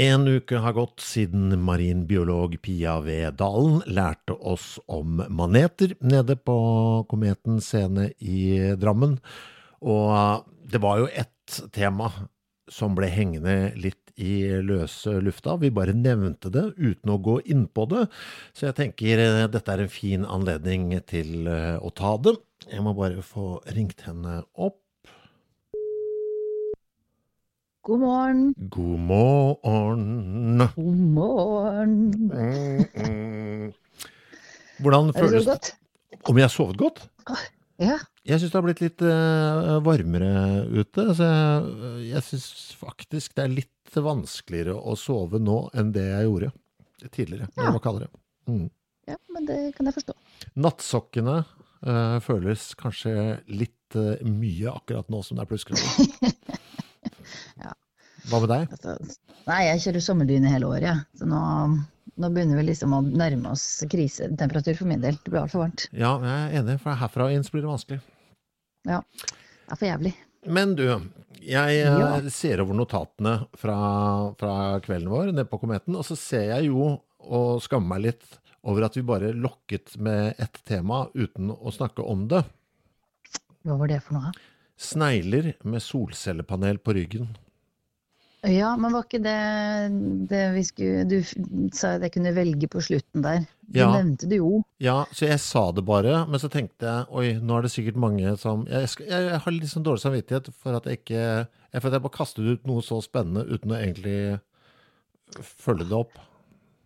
En uke har gått siden marinbiolog Pia V. Dalen lærte oss om maneter nede på Kometen scene i Drammen. Og det var jo ett tema som ble hengende litt i løse lufta. Vi bare nevnte det uten å gå inn på det. Så jeg tenker eh, dette er en fin anledning til eh, å ta det. Jeg må bare få ringt henne opp. God morgen. God morgen. God morgen. Mm, mm. Hvordan føles det? Om jeg har sovet godt? Ja. Jeg syns det har blitt litt eh, varmere ute. Så jeg, jeg syns faktisk det er litt vanskeligere å sove nå enn det jeg gjorde tidligere. Ja. Ja. Kaldere. Mm. ja, men det kan jeg forstå. Nattsokkene uh, føles kanskje litt uh, mye akkurat nå som det er plussgrader. Ja. Hva med deg? Altså, nei, jeg kjører sommerdyne hele året, jeg. Så nå, nå begynner vi liksom å nærme oss krisetemperatur for min del. Det blir altfor varmt. Ja, jeg er enig, for herfra og inn blir det vanskelig. Ja. Det er for jævlig. Men du, jeg eh, Ja. ser over notatene fra, fra kvelden vår nede på Kometen, og så ser jeg jo, og skammer meg litt, over at vi bare lokket med ett tema uten å snakke om det. Hva var det for noe? Snegler med solcellepanel på ryggen. Ja, men var ikke det det vi skulle Du sa at jeg kunne velge på slutten der. Du Ja. nevnte det jo. Ja, så jeg sa det bare, men så tenkte jeg oi, nå er det sikkert mange som Jeg, jeg, jeg har litt sånn dårlig samvittighet for at jeg ikke jeg, For at jeg bare kastet ut noe så spennende uten å egentlig følge det opp.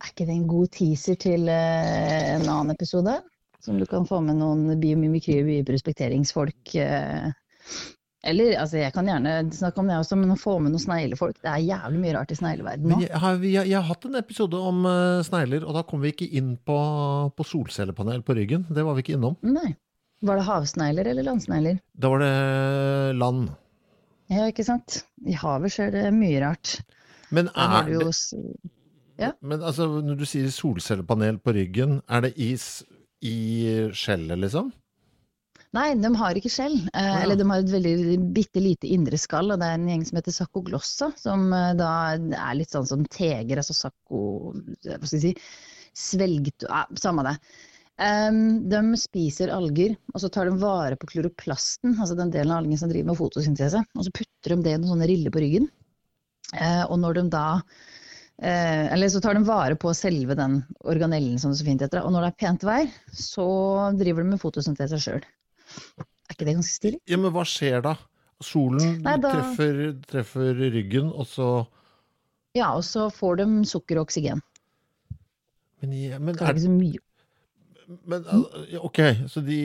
Er ikke det en god teaser til eh, en annen episode? Som du kan få med noen biomimikry- og bioprospekteringsfolk. Eller, altså jeg kan gjerne snakke om det også, men å få med noen sneglefolk. Det er jævlig mye rart i snegleverdenen nå. jeg har, jeg, jeg har hatt en episode om uh, snegler, og da kom vi ikke inn på, på solcellepanel på ryggen. Det var vi ikke innom. Nei. Var det havsnegler eller landsnegler? Da var det land. Ja, ikke sant. I havet skjer det mye rart. Men er jo det Ja. Men altså, når du sier solcellepanel på ryggen, er det is i skjellet, liksom? Nei, de har ikke skjell. Eh, ja. Eller de har et veldig bitte lite indre skall, og det er en gjeng som heter saccoglossa, som eh, da er litt sånn som teger, altså sacco... Hva skal jeg si? Svelget ja, Samme det. Um, de spiser alger, og så tar de vare på kloroplasten, altså den delen av algen som driver med fotosyntese, og så putter de det i noen sånne riller på ryggen. Uh, og når de da eh, Eller så tar de vare på selve den organellen, som det så fint heter. Og når det er pent vær, så driver de med fotosyntese sjøl. Er ikke det ganske stilig? Ja, men hva skjer da? Solen Nei, da- treffer, treffer ryggen, og så Ja, og så får de sukker og oksygen. Men, ja, men, Det er, ikke så mye. men ok, så de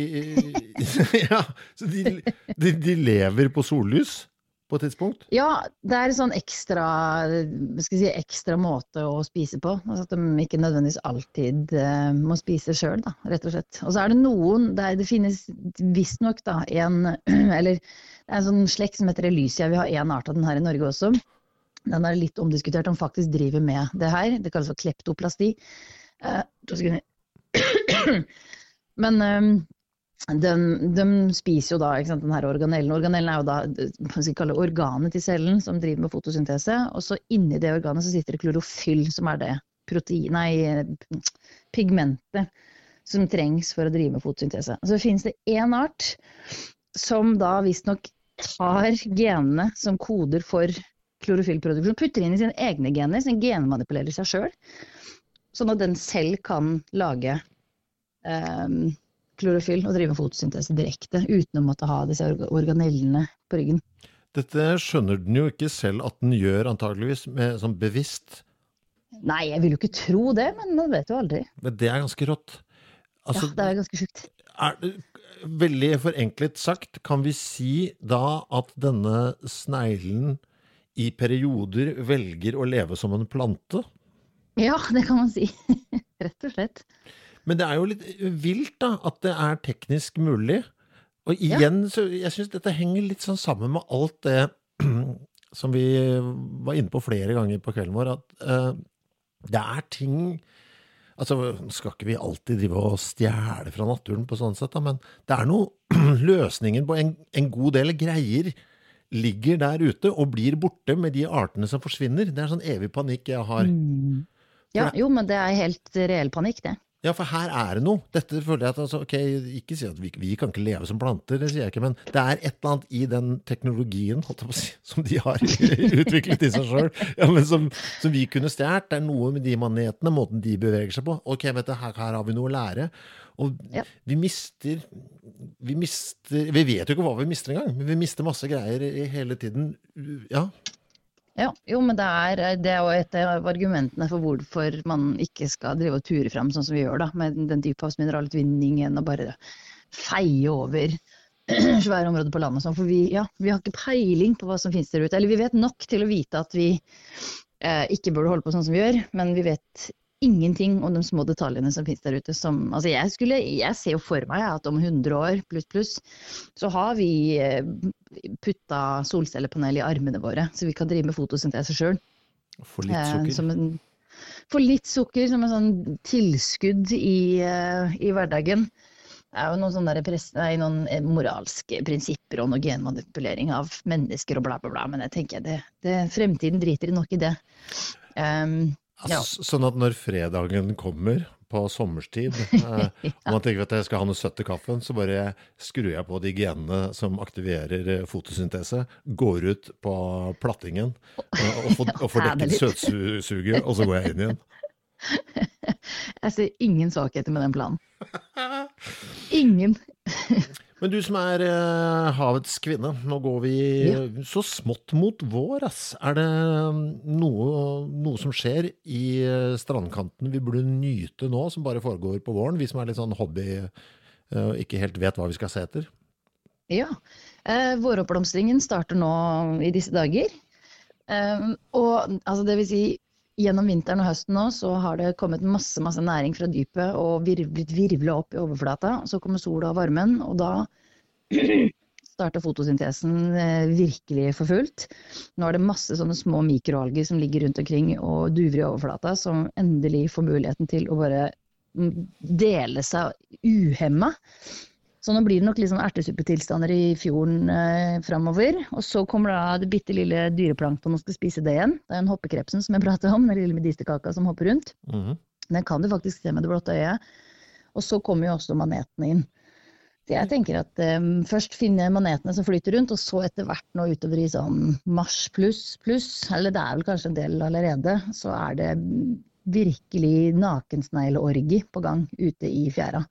Ja, så de, de, de lever på sollys på et tidspunkt? Ja, det er en sånn ekstra, si, ekstra måte å spise på. Altså at de ikke nødvendigvis alltid uh, må spise sjøl, rett og slett. Og så er det noen det, er, det finnes visstnok en Eller det er en sånn slekt som heter Elysia. Vi har én art av den her i Norge også. Den er litt omdiskutert om faktisk driver med det her. Det kalles for kleptoplasti. Uh, to sekunder. Men eh, de, de spiser jo da ikke sant, den her organellen. Organellen er jo da hva skal det, organet til cellen som driver med fotosyntese. Og så inni det organet så sitter det klorofyll, som er det protein, nei, pigmentet som trengs for å drive med fotosyntese. Så finnes det én art som da visstnok tar genene som koder for klorofyllproduksjon, putter inn i sine egne gener, som genmanipulerer seg sjøl. sånn at den selv kan lage um, klorofyll og drive fotosyntese direkte, uten å måtte ha disse organellene på ryggen. Dette skjønner den jo ikke selv at den gjør, antageligvis, med, sånn bevisst. Nei, jeg vil jo ikke tro det, men man vet jo aldri. Men det er ganske rått. Altså, ja, det er ganske sjukt. Veldig forenklet sagt, kan vi si da at denne sneglen i perioder velger å leve som en plante? Ja, det kan man si. Rett og slett. Men det er jo litt vilt, da, at det er teknisk mulig. Og igjen, ja. så jeg syns dette henger litt sånn sammen med alt det som vi var inne på flere ganger på kvelden vår, at uh, det er ting Altså, skal ikke vi alltid drive og stjele fra naturen på sånn sett, da, men det er noe Løsningen på en, en, god del greier ligger der ute og blir borte med de artene som forsvinner. Det er sånn evig panikk jeg har. Mm. Ja, jo, men det er helt reell panikk, det. Ja, for her er det noe. Dette føler jeg at altså, ok, Ikke si at vi, vi, kan ikke leve som planter, det sier jeg ikke, men det er et eller annet i den teknologien si, som de har utviklet i seg sjøl, ja, som, som, vi kunne stjålet. Det er noe med de manetene, måten de beveger seg på. Ok, vet du, her, her har vi noe å lære. Og ja. vi mister Vi mister Vi vet jo ikke hva vi mister engang, men vi mister masse greier hele tiden. Ja, ja, jo, men det er, det er et av argumentene for hvorfor man ikke skal drive og ture fram sånn som vi gjør, da, med den dyphavsmineralutvinningen og bare feie over svære områder på landet. Sånn, for vi, ja, vi, har ikke peiling på hva som finnes der ute. Eller vi vet nok til å vite at vi eh, ikke burde holde på sånn som vi gjør, men vi vet ingenting om de små detaljene som finnes der ute. Som, altså jeg, skulle, jeg, ser jo for meg at om 100 år pluss pluss, så har vi eh, putta solcellepanel i armene våre, så vi kan drive med fotosyntese sjøl. For litt eh, sukker? Eh, for litt sukker som en sånn tilskudd i, uh, i hverdagen. Det er jo noen, sånne press, nei, noen moralske prinsipper og noe genmanipulering av mennesker og bla, bla, bla. Men jeg tenker det, det, fremtiden driter nok i det. Um, ja. Sånn at når fredagen kommer på sommerstid, ja. og man tenker at jeg skal ha noe søtt til kaffen, så bare skrur jeg på de genene som aktiverer eh, fotosyntese, går ut på plattingen eh, og, får, og får dekket søtsuget, og så går jeg inn igjen. Jeg ser ingen svakheter med den planen. Ingen. Men du som er eh, havets kvinne, nå går vi ja. så smått mot vår, ass. Er det um, noe, noe, som skjer i eh, strandkanten vi burde nyte nå, som bare foregår på våren? Vi som er litt sånn hobby og eh, ikke helt vet hva vi skal se etter? Ja. Eh, våroppblomstringen starter nå i disse dager. Eh, og altså det vil si gjennom vinteren og høsten nå så har det kommet masse masse næring fra dypet og blitt virvla opp i overflata. Så kommer sola og varmen, og da starter fotosyntesen eh, virkelig for fullt. Nå er det masse sånne små mikroalger som ligger rundt omkring og duver i overflata, som endelig får muligheten til å bare dele seg uhemma. Så nå blir det nok litt sånn ertesuppetilstander i fjorden eh, framover. Og så kommer da det bitte lille dyreplankton og skal spise det igjen. Det er en hoppekrepsen som jeg prater om, den lille medisterkaka som hopper rundt. Mm -hmm. Den kan du faktisk se med det blotte øyet. Og så kommer jo også manetene inn. Så jeg tenker at um, først finne manetene som flyter rundt, og så etter hvert nå utover i sånn mars pluss pluss, eller det er vel kanskje en del allerede, så er det virkelig nakensnegleorgi på gang ute i fjæra.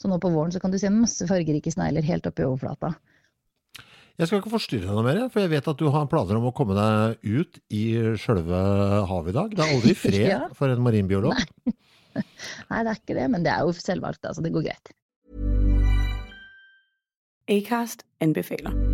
Så nå på våren så kan du se masse fargerike snegler helt oppe i overflata. Jeg skal ikke forstyrre deg noe mer, for jeg vet at du har planer om å komme deg ut i sjølve havet i dag. Det er aldri fred ja. for en marinbiolog. Nei. Nei, det er ikke det, men det er jo selvvalgt, så altså. det går greit. Acast anbefaler.